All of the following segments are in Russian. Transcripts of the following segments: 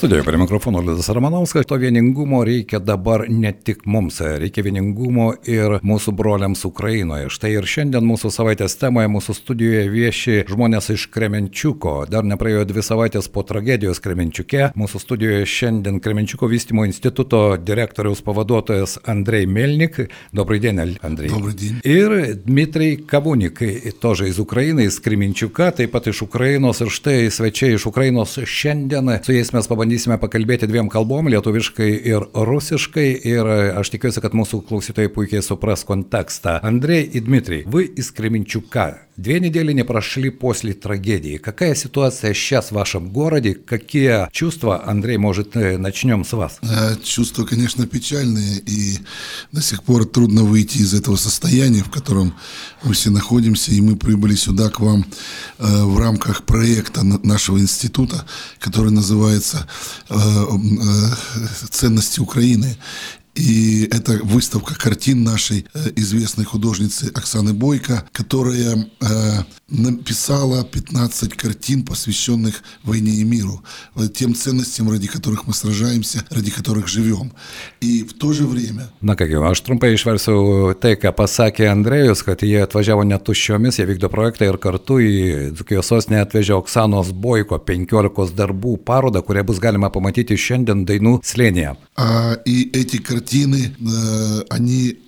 Studijoje prie mikrofono Lidas Ramanauskas, to vieningumo reikia dabar ne tik mums, reikia vieningumo ir mūsų broliams Ukrainoje. Štai ir šiandien mūsų savaitės temoje mūsų studijoje vieši žmonės iš Kremenčiuko. Dar nepraėjo dvi savaitės po tragedijos Kremenčiuke. Mūsų studijoje šiandien Kremenčiuko vystimo instituto direktoriaus pavaduotojas Andrei Melnik. Dobrý den, Andrei. Dobrý den. Ir Dmitrij Kavunik, tožai iš Ukrainos, iš Kremenčiuka, taip pat iš Ukrainos ir štai svečiai iš Ukrainos šiandien su jais mes pabandėme pabandysime pakalbėti dviem kalbom - lietuviškai ir rusiškai. Ir aš tikiuosi, kad mūsų klausytojai puikiai supras контекста. Андрей и Дмитрий, вы из Кременчука. Две недели не прошли после трагедии. Какая ситуация сейчас в вашем городе? Какие чувства, Андрей, может, начнем с вас? Чувства, конечно, печальные, и до сих пор трудно выйти из этого состояния, в котором мы все находимся, и мы прибыли сюда к вам в рамках проекта нашего института, который называется «Ценности Украины». И это выставка картин нашей э, известной художницы Оксаны Бойко, которая э, написала 15 картин, посвященных войне и миру, тем ценностям, ради которых мы сражаемся, ради которых живем. И в то же время... Na kągi, aš trumpai išversiu tai, ką pasakė Andrėjus, kad jie atvažiavo net tuščiomis, jie vykdo projektą ir kartu į Dzukijos sostinę atvežė Oksanos Boiko 15 darbų parodą, kurią bus galima pamatyti šiandien dainų slėnėje. А, и эти картины, э, они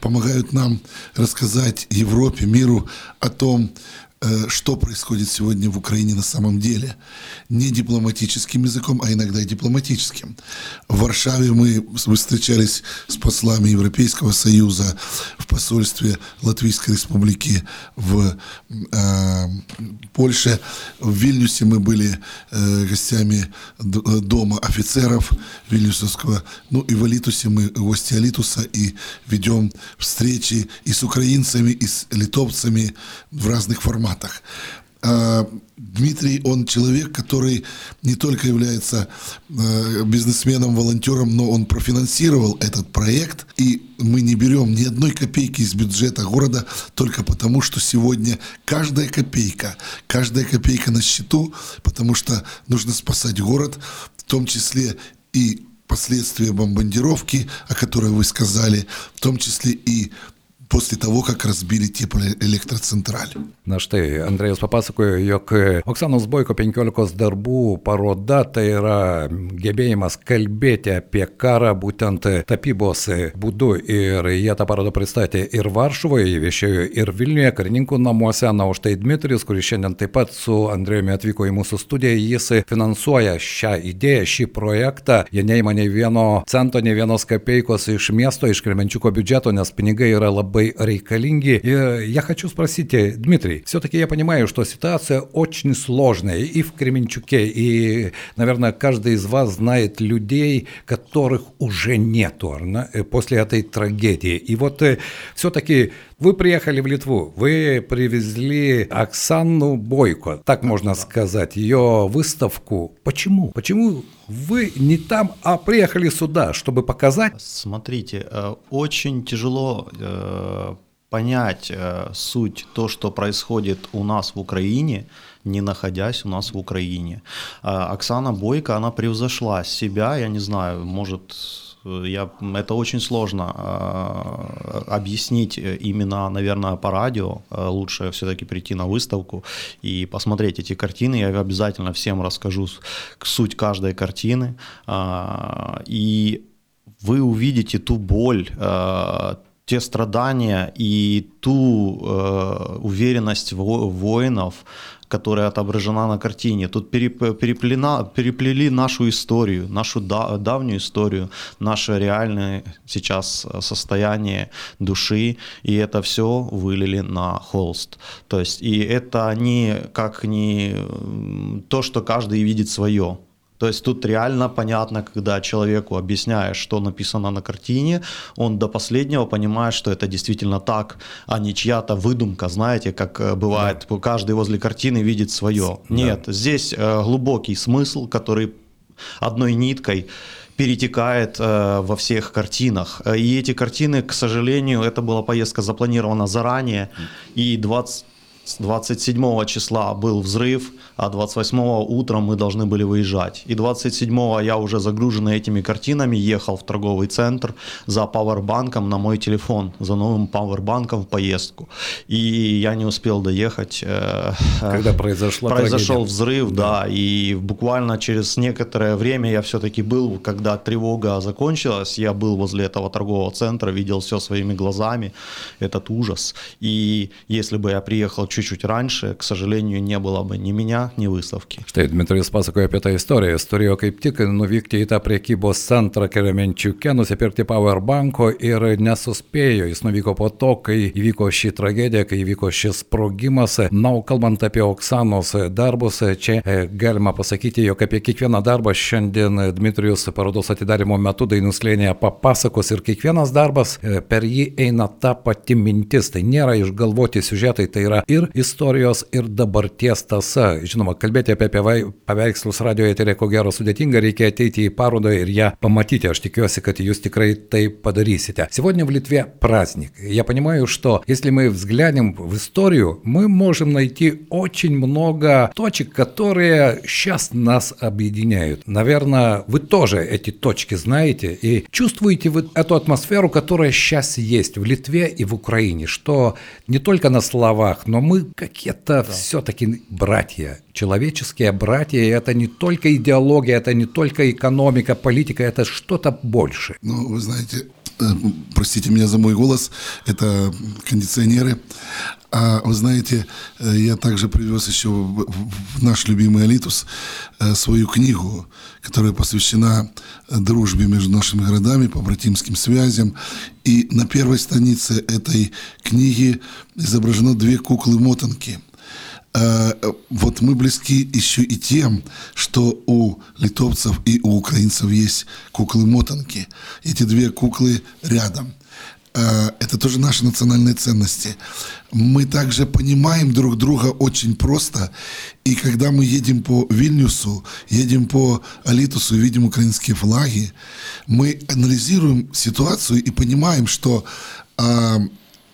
помогают нам рассказать Европе, миру о том, что происходит сегодня в Украине на самом деле. Не дипломатическим языком, а иногда и дипломатическим. В Варшаве мы встречались с послами Европейского Союза в посольстве Латвийской Республики в э, Польше. В Вильнюсе мы были э, гостями дома офицеров Вильнюсовского. Ну и в Алитусе мы гости Алитуса и ведем встречи и с украинцами, и с литовцами в разных форматах форматах. А, Дмитрий, он человек, который не только является э, бизнесменом, волонтером, но он профинансировал этот проект, и мы не берем ни одной копейки из бюджета города только потому, что сегодня каждая копейка, каждая копейка на счету, потому что нужно спасать город, в том числе и последствия бомбардировки, о которой вы сказали, в том числе и после того, как разбили теплоэлектроцентраль. Na štai, Andrėjus papasakojo, jog Oksanos Boiko 15 darbų paroda tai yra gebėjimas kalbėti apie karą būtent tapybos būdu ir jie tą parodą pristatė ir Varšuvoje, viešėjo ir Vilniuje, karininkų namuose, na už tai Dmitrijus, kuris šiandien taip pat su Andrėjumi atvyko į mūsų studiją, jis finansuoja šią idėją, šį projektą, jie neima nei vieno cento, nei vienos kapeikos iš miesto, iš Kremenčiuko biudžeto, nes pinigai yra labai labai рейкалинги. И я хочу спросить, Дмитрий, все-таки я понимаю, что ситуация очень сложная и в Кременчуке, и, наверное, каждый из вас знает людей, которых уже нету после этой трагедии. И вот все-таки вы приехали в Литву, вы привезли Оксану Бойко, так можно сказать, ее выставку. Почему? Почему вы не там, а приехали сюда, чтобы показать? Смотрите, э, очень тяжело э, понять э, суть то, что происходит у нас в Украине, не находясь у нас в Украине. Оксана Бойко, она превзошла себя, я не знаю, может я, это очень сложно э, объяснить именно, наверное, по радио. Лучше все-таки прийти на выставку и посмотреть эти картины. Я обязательно всем расскажу суть каждой картины. Э, и вы увидите ту боль, э, те страдания и ту э, уверенность воинов, которая отображена на картине. Тут переплена, переплели нашу историю, нашу да, давнюю историю, наше реальное сейчас состояние души, и это все вылили на холст. То есть, и это не как не то, что каждый видит свое. То есть тут реально понятно, когда человеку объясняешь, что написано на картине, он до последнего понимает, что это действительно так, а не чья-то выдумка, знаете, как э, бывает, да. каждый возле картины видит свое. Да. Нет, здесь э, глубокий смысл, который одной ниткой перетекает э, во всех картинах. И эти картины, к сожалению, это была поездка запланирована заранее, и 20 С 27 числа был взрыв, а 28 утром мы должны были выезжать. И 27 я уже загруженный этими картинами ехал в торговый центр за пауэрбанком на мой телефон, за новым пауэрбанком в поездку. И я не успел доехать. Э, Когда произошла Произошел трагедия. взрыв, да. да, и буквально через некоторое время я все-таки был, когда тревога закончилась, я был возле этого торгового центра, видел все своими глазами, этот ужас. И если бы я приехал чуть-чуть раньше, к сожалению, не было бы ни меня, ни выставки. Štai Dmitrijus pasakoja apie tą istoriją. Jis turėjo kaip tik nuvykti į tą priekybos centrą Keremenčiuke, nusipirkti powerbanko ir nesuspėjo. Jis nuvyko po to, kai įvyko ši tragedija, kai įvyko šis sprogimas. Na, o kalbant apie Oksanos darbus, čia e, galima pasakyti, jog apie kiekvieną darbą šiandien Dmitrijus parodos atidarimo metu dainų slėnėje papasakos ir kiekvienas darbas e, per jį eina ta pati mintis. Tai nėra išgalvoti siužetai, tai yra ir istorijos, ir dabarties tasa. Žinoma, kalbėti apie, paveikslus radio eterė ko gero sudėtinga, reikia ateiti į parodą ir ją pamatyti. Aš tikiuosi, kad jūs tikrai tai paдарите. Сегодня в Литве праздник. Я понимаю, что если мы взглянем в историю, мы можем найти очень много точек, которые сейчас нас объединяют. Наверное, вы тоже эти точки знаете и чувствуете вы эту атмосферу, которая сейчас есть в Литве и в Украине, что не только на словах, но мы какие-то да. все-таки братья, человеческие братья, и это не только идеология, это не только экономика, политика, это что-то больше. Ну, вы знаете, простите меня за мой голос, это кондиционеры. А вы знаете, э, я также привез еще в наш любимый Алитус э, свою книгу, которая посвящена дружбе между нашими городами, по братимским связям. И на первой странице этой книги изображено две куклы-мотанки – вот мы близки еще и тем, что у литовцев и у украинцев есть куклы-мотанки. Эти две куклы рядом. Это тоже наши национальные ценности. Мы также понимаем друг друга очень просто. И когда мы едем по Вильнюсу, едем по Алитусу, видим украинские флаги, мы анализируем ситуацию и понимаем, что э,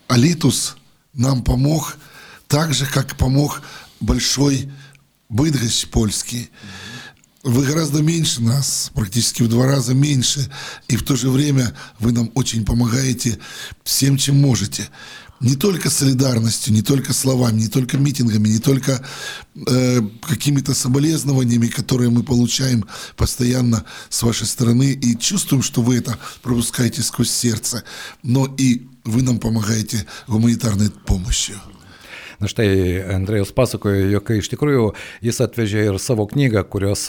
Алитус нам помог – так же, как помог большой Быдгощ польский. Вы гораздо меньше нас, практически в два раза меньше, и в то же время вы нам очень помогаете всем, чем можете. Не только солидарностью, не только словами, не только митингами, не только э, какими-то соболезнованиями, которые мы получаем постоянно с вашей стороны, и чувствуем, что вы это пропускаете сквозь сердце, но и вы нам помогаете гуманитарной помощью. Na štai Andrėjus pasakojo, jog iš tikrųjų jis atvežė ir savo knygą, kurios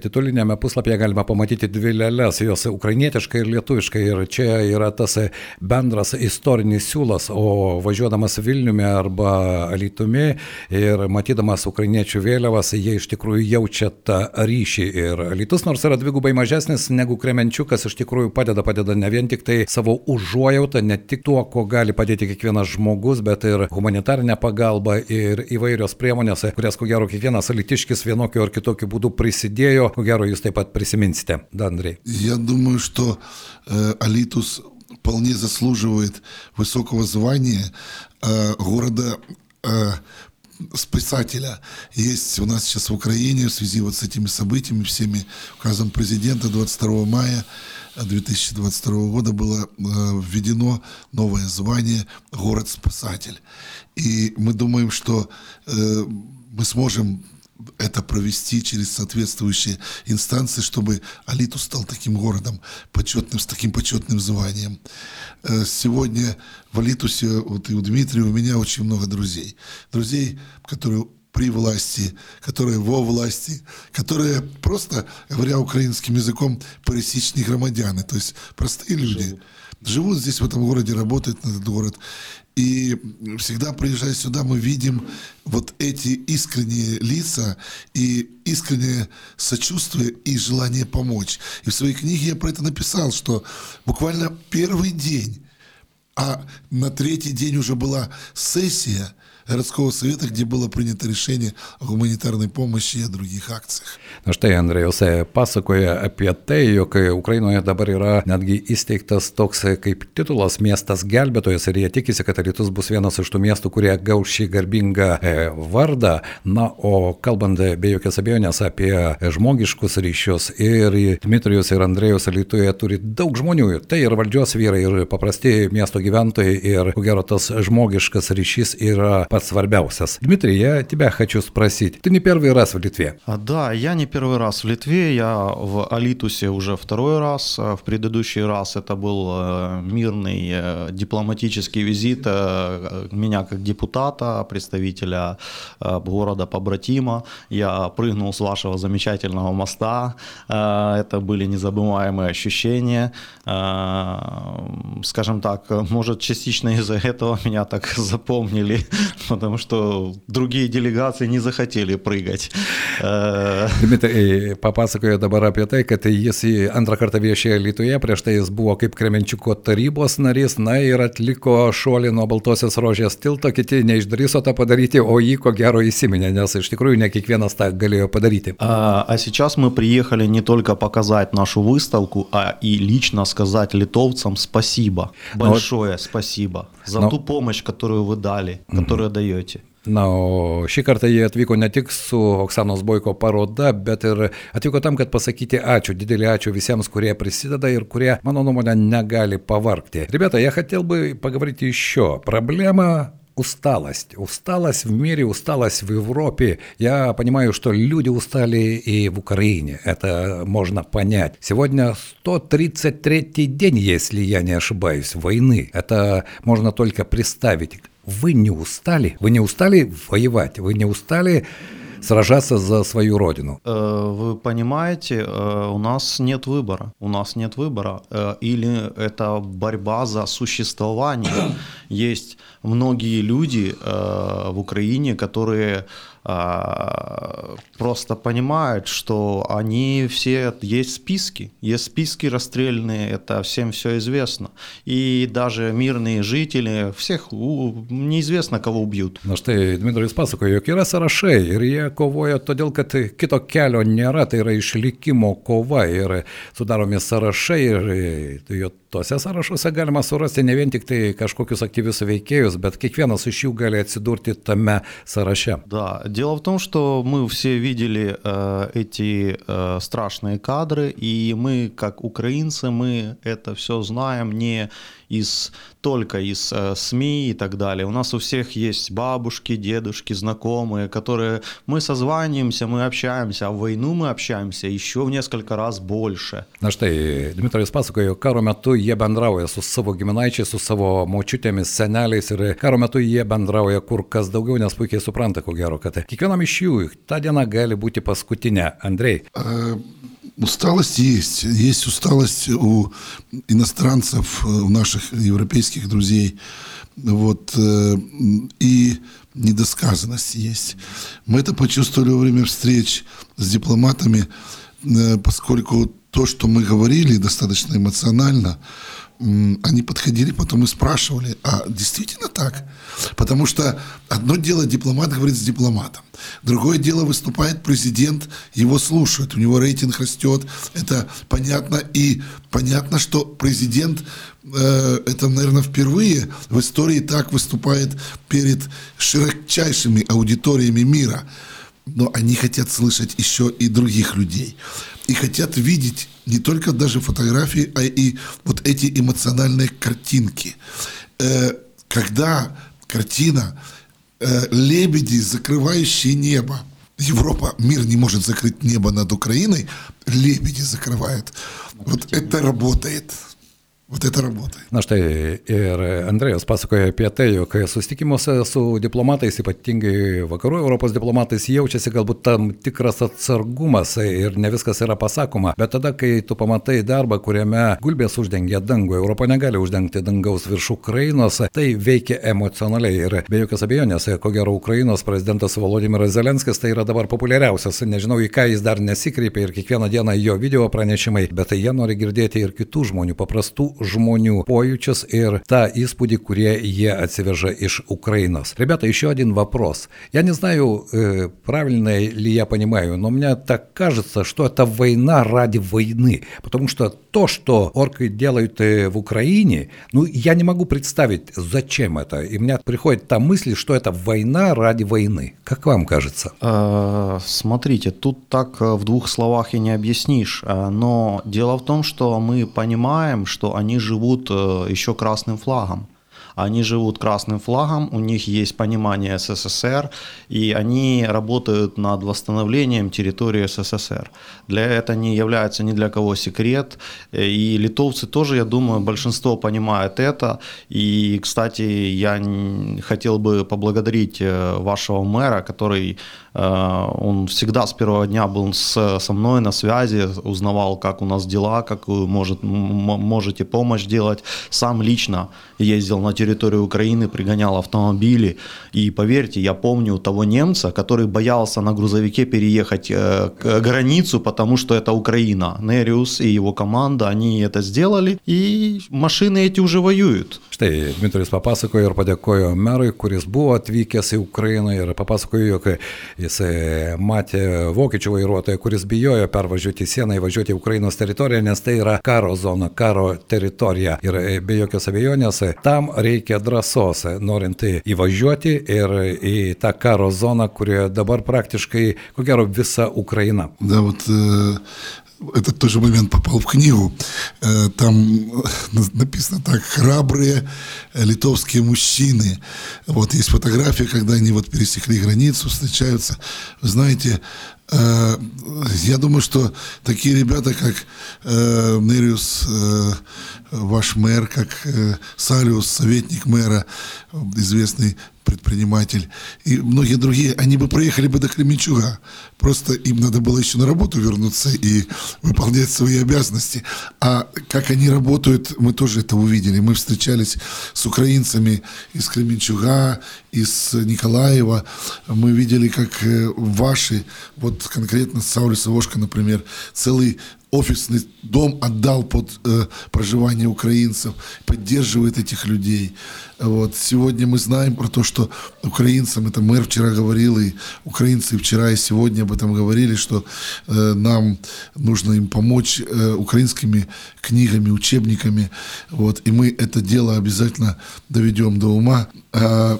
Titulinėme puslapyje galima pamatyti dvi lėlės, jos ukrainietiškai ir lietuviškai. Ir čia yra tas bendras istorinis siūlas, o važiuodamas Vilniumi arba Alitumi ir matydamas ukrainiečių vėliavas, jie iš tikrųjų jaučia tą ryšį. Ir Alitus nors yra dvigubai mažesnis negu Kremenčiukas, iš tikrųjų padeda, padeda ne vien tik tai savo užuojautą, ne tik tuo, ko gali padėti kiekvienas žmogus, bet ir humanitarinę pagalbą ir įvairios priemonės, kurias ko gero kiekvienas alitiškis vienokiu ar kitokiu būdu prisidėjo jo, ko gero, jūs taip pat prisiminsite, Danдрей. Я думаю, что э, Алитус вполне заслуживает высокого звания э, города э, спасателя. Есть у нас сейчас в Украине в связи вот с этими событиями, всеми указом президента 22 мая 2022 года было э, введено новое звание «Город-спасатель». И мы думаем, что э, мы сможем это провести через соответствующие инстанции, чтобы Алиту стал таким городом почетным, с таким почетным званием. Э, сегодня в Алитусе, вот и у Дмитрия, у меня очень много друзей. Друзей, которые при власти, которые во власти, которые просто, говоря украинским языком, пересечные громадяне, то есть простые люди. Живут. Живут здесь, в этом городе, работают на этот город. И всегда приезжая сюда, мы видим вот эти искренние лица и искреннее сочувствие и желание помочь. И в своей книге я про это написал, что буквально первый день, а на третий день уже была сессия, городского совета, где было принято решение о гуманитарной помощи и о других акциях. Na štai Andrėjus pasakoja apie tai, jog Ukrainoje dabar yra netgi įsteigtas toks kaip titulas miestas gelbėtojas ir jie tikisi, kad Rytus bus vienas iš tų miestų, kurie gaus šį garbingą vardą. Na, o kalbant be jokios abejonės apie žmogiškus ryšius ir Dmitrijus ir Andrėjus Lietuvoje turi daug žmonių. Tai ir valdžios vyrai, ir paprasti miesto gyventojai, ir ko gero tas žmogiškas ryšys yra svarbiausias. Дмитрий, я тебя хочу спросить. Ты не первый раз в Литве? А, да, я не первый раз в Литве. Я в Алитусе уже второй раз. А, в предыдущий раз это был э, мирный э, дипломатический визит э, меня как депутата, представителя города побратима. Я прыгнул с вашего замечательного моста. Это были незабываемые ощущения. Скажем так, может, частично из-за этого меня так запомнили потому что другие делегации не захотели прыгать. Dmitrai papasakojo dabar apie tai, kad jis antrą kartą viešėjo Lietuvoje, prieš tai jis buvo kaip Kremenčiuko tarybos narys, na ir atliko šuolį nuo Baltosios rožės tilto, kiti neišdryso tą padaryti, o jį ko gero įsiminė, nes iš tikrųjų не kiekvienas tą galėjo padaryti. А, а сейчас мы приехали не только показать нашу выставку, а и лично сказать литовцам спасибо, большое Но... спасибо за Но... ту помощь, которую вы дали, которую даете. Na, o šį kartą jie atvyko ne tik su Oksanos Boiko paroda, bet ir atvyko tam, kad pasakyti ačiū, didelį ačiū visiems, kurie приседа и kurie, mano nuomonė, negali pavarkti. Ребята, я хотел бы поговорить еще. Проблема усталость. Усталость в мире, усталость в Европе. Я понимаю, что люди устали и в Украине. Это можно понять. Сегодня 133 день, если я не ошибаюсь, войны. Это можно только представить. Вы не устали? Вы не устали воевать? Вы не устали сражаться за свою родину. Э, вы понимаете, э, у нас нет выбора. У нас нет выбора. Э, или это борьба за существование. Есть многие люди в Украине, которые а, просто понимают, что они все, есть списки, есть списки расстрельные, это всем все известно. И даже мирные жители, всех неизвестно, кого убьют. Na štai Dmitrijus pasakojo, jog yra sąrašai ir jie kovoja todėl, kad kito kelio nėra, tai yra išlikimo kova ir sudaromi sąrašai ir jo Tuose sąrašuose galima surasti ne vien tik tai kažkokius aktyvius veikėjus, bet kiekvienas iš jų gali atsidurti tame sąraše. Да, дело в том, что мы все видели э, эти э, страшные кадры, и мы, как украинцы, мы это все знаем не из только из э, СМИ и так далее. У нас у всех есть бабушки, дедушки, знакомые, которые мы созваниваемся, мы общаемся, а в войну мы общаемся еще в несколько раз больше. Na štai, Dmitrijus pasakojo, karo metu jie bendrauja su savo giminaičiais, su savo močiutėmis, seneliais ir karo metu jie bendrauja kur kas daugiau, nes puikiai supranta, ko gero, kad kiekvienam iš jų ta diena gali būti paskutinė. Andrei. Uh... Усталость есть. Есть усталость у иностранцев, у наших европейских друзей. Вот, и недосказанность есть. Мы это почувствовали во время встреч с дипломатами, поскольку то, что мы говорили достаточно эмоционально, они подходили потом и спрашивали, а действительно так? Потому что одно дело дипломат говорит с дипломатом, другое дело выступает президент, его слушают, у него рейтинг растет, это понятно, и понятно, что президент, э, это, наверное, впервые в истории так выступает перед широчайшими аудиториями мира, но они хотят слышать еще и других людей, и хотят видеть не только даже фотографии, а и вот эти эмоциональные картинки. Э, когда картина э, «Лебеди, закрывающие небо», Европа, мир не может закрыть небо над Украиной, лебеди закрывают. Вот это работает. Вот это работает. Na štai ir Andrėjus pasakoja apie tai, jog susitikimuose su diplomatais, ypatingai vakarų Europos diplomatais, jaučiasi galbūt tam tikras atsargumas ir ne viskas yra pasakoma. Bet tada, kai tu pamatai darbą, kuriame gulbės uždengia dangų, Europa negali uždengti dangaus virš Ukrainos, tai veikia emocionaliai. Ir be jokios abejonės, ko gero Ukrainos prezidentas Volodimiras Zelenskis tai yra dabar populiariausias. Nežinau, į ką jis dar nesikreipia ir kiekvieną dieną jo video pranešimai, bet tai jie nori girdėti ir kitų žmonių, paprastų žmonių pojūčius ir tą įspūdį, kurie jie atsivežа iš Украиnos. Ребята, еще один вопрос. Я не знаю, э, правильно ли я понимаю, но мне так кажется, что это война ради войны, потому что то, что орки делают э, в Украине, ну, я не могу представить, зачем это. И меня приходит та мысль, что это война ради войны. Как вам кажется? Э, смотрите, тут так в двух словах и не объяснишь. Но дело в том, что мы понимаем, что они живут еще красным флагом. Они живут красным флагом, у них есть понимание СССР, и они работают над восстановлением территории СССР. Для этого не является ни для кого секрет. И литовцы тоже, я думаю, большинство понимает это. И, кстати, я хотел бы поблагодарить э, вашего мэра, который Э, он всегда с первого дня был с, со мной на связи, узнавал, как у нас дела, как вы может, можете помощь делать. Сам лично ездил на территорию Украины, пригонял автомобили. И поверьте, я помню того немца, который боялся на грузовике переехать э, к границу, потому что это Украина. Нериус и его команда, они это сделали, и машины эти уже воюют. Štai Dmitrijus papasakojo ir padėkojo merui, kuris buvo atvykęs į Ukrainą ir papasakojo, jog Jisai matė vokiečių vairuotoją, kuris bijojo pervažiuoti sieną, įvažiuoti į Ukrainos teritoriją, nes tai yra karo zona, karo teritorija. Ir e, be jokios abejonės, tam reikia drąsos, norint tai įvažiuoti ir į tą karo zoną, kurioje dabar praktiškai, ko gero, visa Ukraina. Da, vat, e, этот тоже момент попал в книгу. Э, там написано так, храбрые литовские мужчины. Вот есть фотография, когда они вот пересекли границу, встречаются. Вы знаете, э, я думаю, что такие ребята, как э, Нериус, ваш мэр, как Салиус, советник мэра, известный предприниматель, и многие другие, они бы проехали бы до Кременчуга. Просто им надо было еще на работу вернуться и выполнять свои обязанности. А как они работают, мы тоже это увидели. Мы встречались с украинцами из Кременчуга, из Николаева. Мы видели, как э, ваши, вот конкретно Сауль Савошко, например, целый офисный дом отдал под э, проживание украинцев, поддерживает этих людей. Вот. Сегодня мы знаем про то, что украинцам, это мэр вчера говорил, и украинцы вчера и сегодня об этом говорили, что э, нам нужно им помочь э, украинскими книгами, учебниками. Вот. И мы это дело обязательно доведем до ума. А,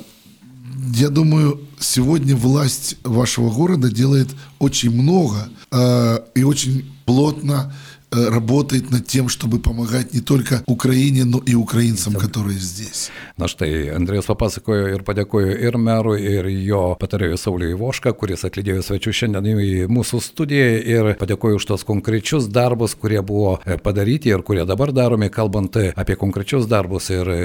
я думаю, сегодня власть вашего города делает очень много э, и очень плотно работает над тем, чтобы помогать не только Украине, но и украинцам, которые здесь. Na štai, Andrėjus papasakojo ir padėkojo ir merui, ir jo patarėjui Sauliui Vošką, kuris atlydėjo svečių šiandien į mūsų studiją ir padėkojo už tos konkrečius darbus, kurie buvo e, padaryti ir kurie dabar daromi, kalbant apie konkrečius darbus ir e,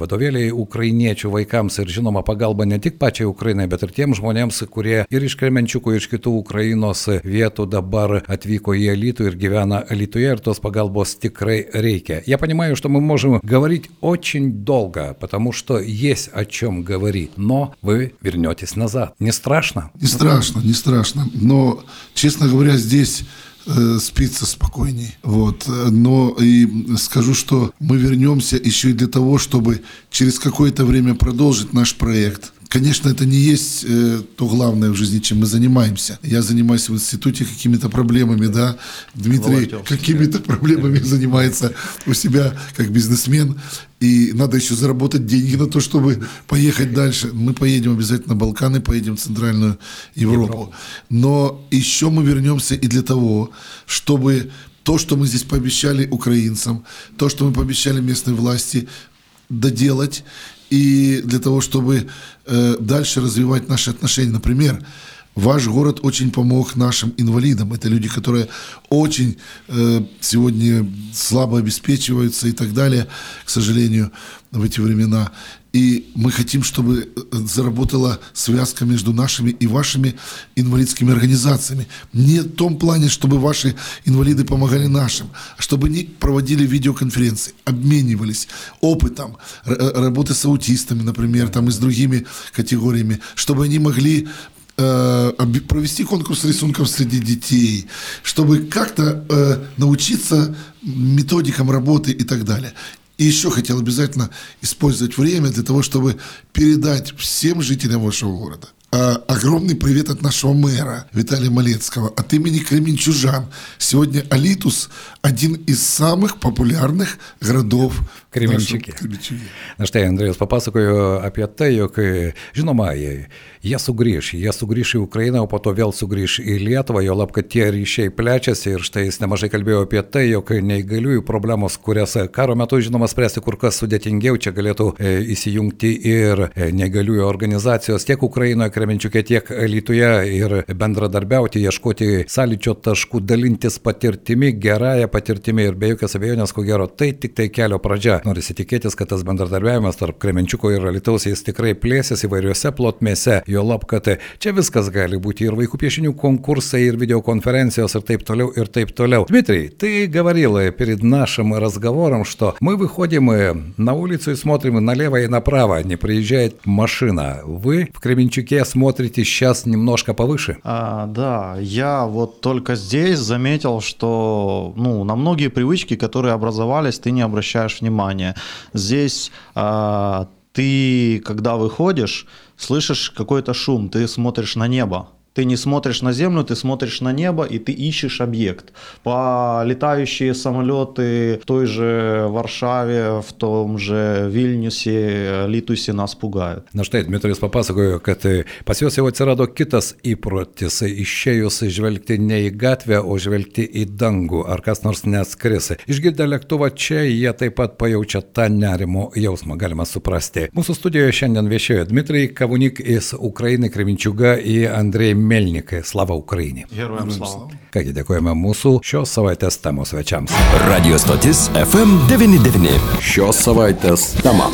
vadovėliai ukrainiečių vaikams ir žinoma pagalba ne tik pačiai Ukrainai, bet ir tiems žmonėms, kurie ir iš Kremenčiukų, ir iš kitų Ukrainos vietų dabar atvyko į Elitų ir gyvena Elitų Литве РТОС погалбос тикрей рейке. Я понимаю, что мы можем говорить очень долго, потому что есть о чем говорить, но вы вернетесь назад. Не страшно? Не страшно, не страшно. Но, честно говоря, здесь э, спится спокойней. Вот. Но и скажу, что мы вернемся еще и для того, чтобы через какое-то время продолжить наш проект Конечно, это не есть э, то главное в жизни, чем мы занимаемся. Я занимаюсь в институте какими-то проблемами, да. Дмитрий какими-то проблемами занимается у себя как бизнесмен. И надо еще заработать деньги на то, чтобы поехать дальше. Мы поедем обязательно на Балканы, поедем в Центральную Европу. Но еще мы вернемся и для того, чтобы то, что мы здесь пообещали украинцам, то, что мы пообещали местной власти, доделать и для того, чтобы э, дальше развивать наши отношения. Например, ваш город очень помог нашим инвалидам. Это люди, которые очень э, сегодня слабо обеспечиваются и так далее, к сожалению, в эти времена. И мы хотим, чтобы э, заработала связка между нашими и вашими инвалидскими организациями. Не в том плане, чтобы ваши инвалиды помогали нашим, а чтобы они проводили видеоконференции, обменивались опытом э, работы с аутистами, например, там и с другими категориями, чтобы они могли э, провести конкурс рисунков среди детей, чтобы как-то э, научиться методикам работы и так далее. И еще хотел обязательно использовать время для того, чтобы передать всем жителям вашего города а, огромный привет от нашего мэра Виталия Малецкого от имени Кременчужан. Сегодня Алитус – один из самых популярных городов Kriminčiukė. Na štai, Andrėjus papasakojo apie tai, jog žinoma, jie, jie sugrįš, jie sugrįš į Ukrainą, o po to vėl sugrįš į Lietuvą, jo lab, kad tie ryšiai plečiasi ir štai jis nemažai kalbėjo apie tai, jog neįgaliųjų problemos, kurias karo metu žinoma spręsti kur kas sudėtingiau, čia galėtų įsijungti ir neįgaliųjų organizacijos tiek Ukrainoje, Kriminčiukė, tiek Lietuvoje ir bendradarbiauti, ieškoti sąlyčio taškų, dalintis patirtimi, gerąją patirtimi ir be jokios abejonės, ko gero, tai tik tai kelio pradžia. Norisi tikėtis, kad tas bendradarbiavimas tarp Kremenčiuko ir Alitaus jis tikrai plėsis įvairiuose plotmėse, jo lab, kad čia viskas gali būti ir vaikų piešinių konkursai, ir videokонференcijos, ir taip toliau, ir taip toliau. Дмитрий, ты говорил перед нашим разговором, что мы выходим на улицу и смотрим налево и направо, не приезжает машина. Вы в Кременчуке смотрите сейчас немножко повыше? А, да, я вот только здесь заметил, что ну, на многие привычки, которые образовались, ты не обращаешь внимания внимание. Здесь а, ты, когда выходишь, слышишь какой-то шум, ты смотришь на небо. Ты не смотришь на землю, ты смотришь на небо, и ты ищешь объект. По летающие самолеты в той же Варшаве, в том же Vilniuse, Litusi нас pugают. Na štai, Dmitrijus papasakojo, kad pas juos jau atsirado kitas įprotis - išėjus žvelgti ne į gatvę, o žvelgti į dangų, ar kas nors neskris. Išgirdę lėktuvą čia, jie taip pat pajaučia tą nerimo jausmą, galima suprasti. Mūsų studijoje šiandien viešėjo Dmitrijai Kavunik iš Ukrainai Kreminčiuga į Andrei Melnikai. Slava Ukrainai. Geruojam slava. Kągi dėkojame mūsų šios savaitės temos svečiams. Radio stotis FM99. Šios savaitės tema.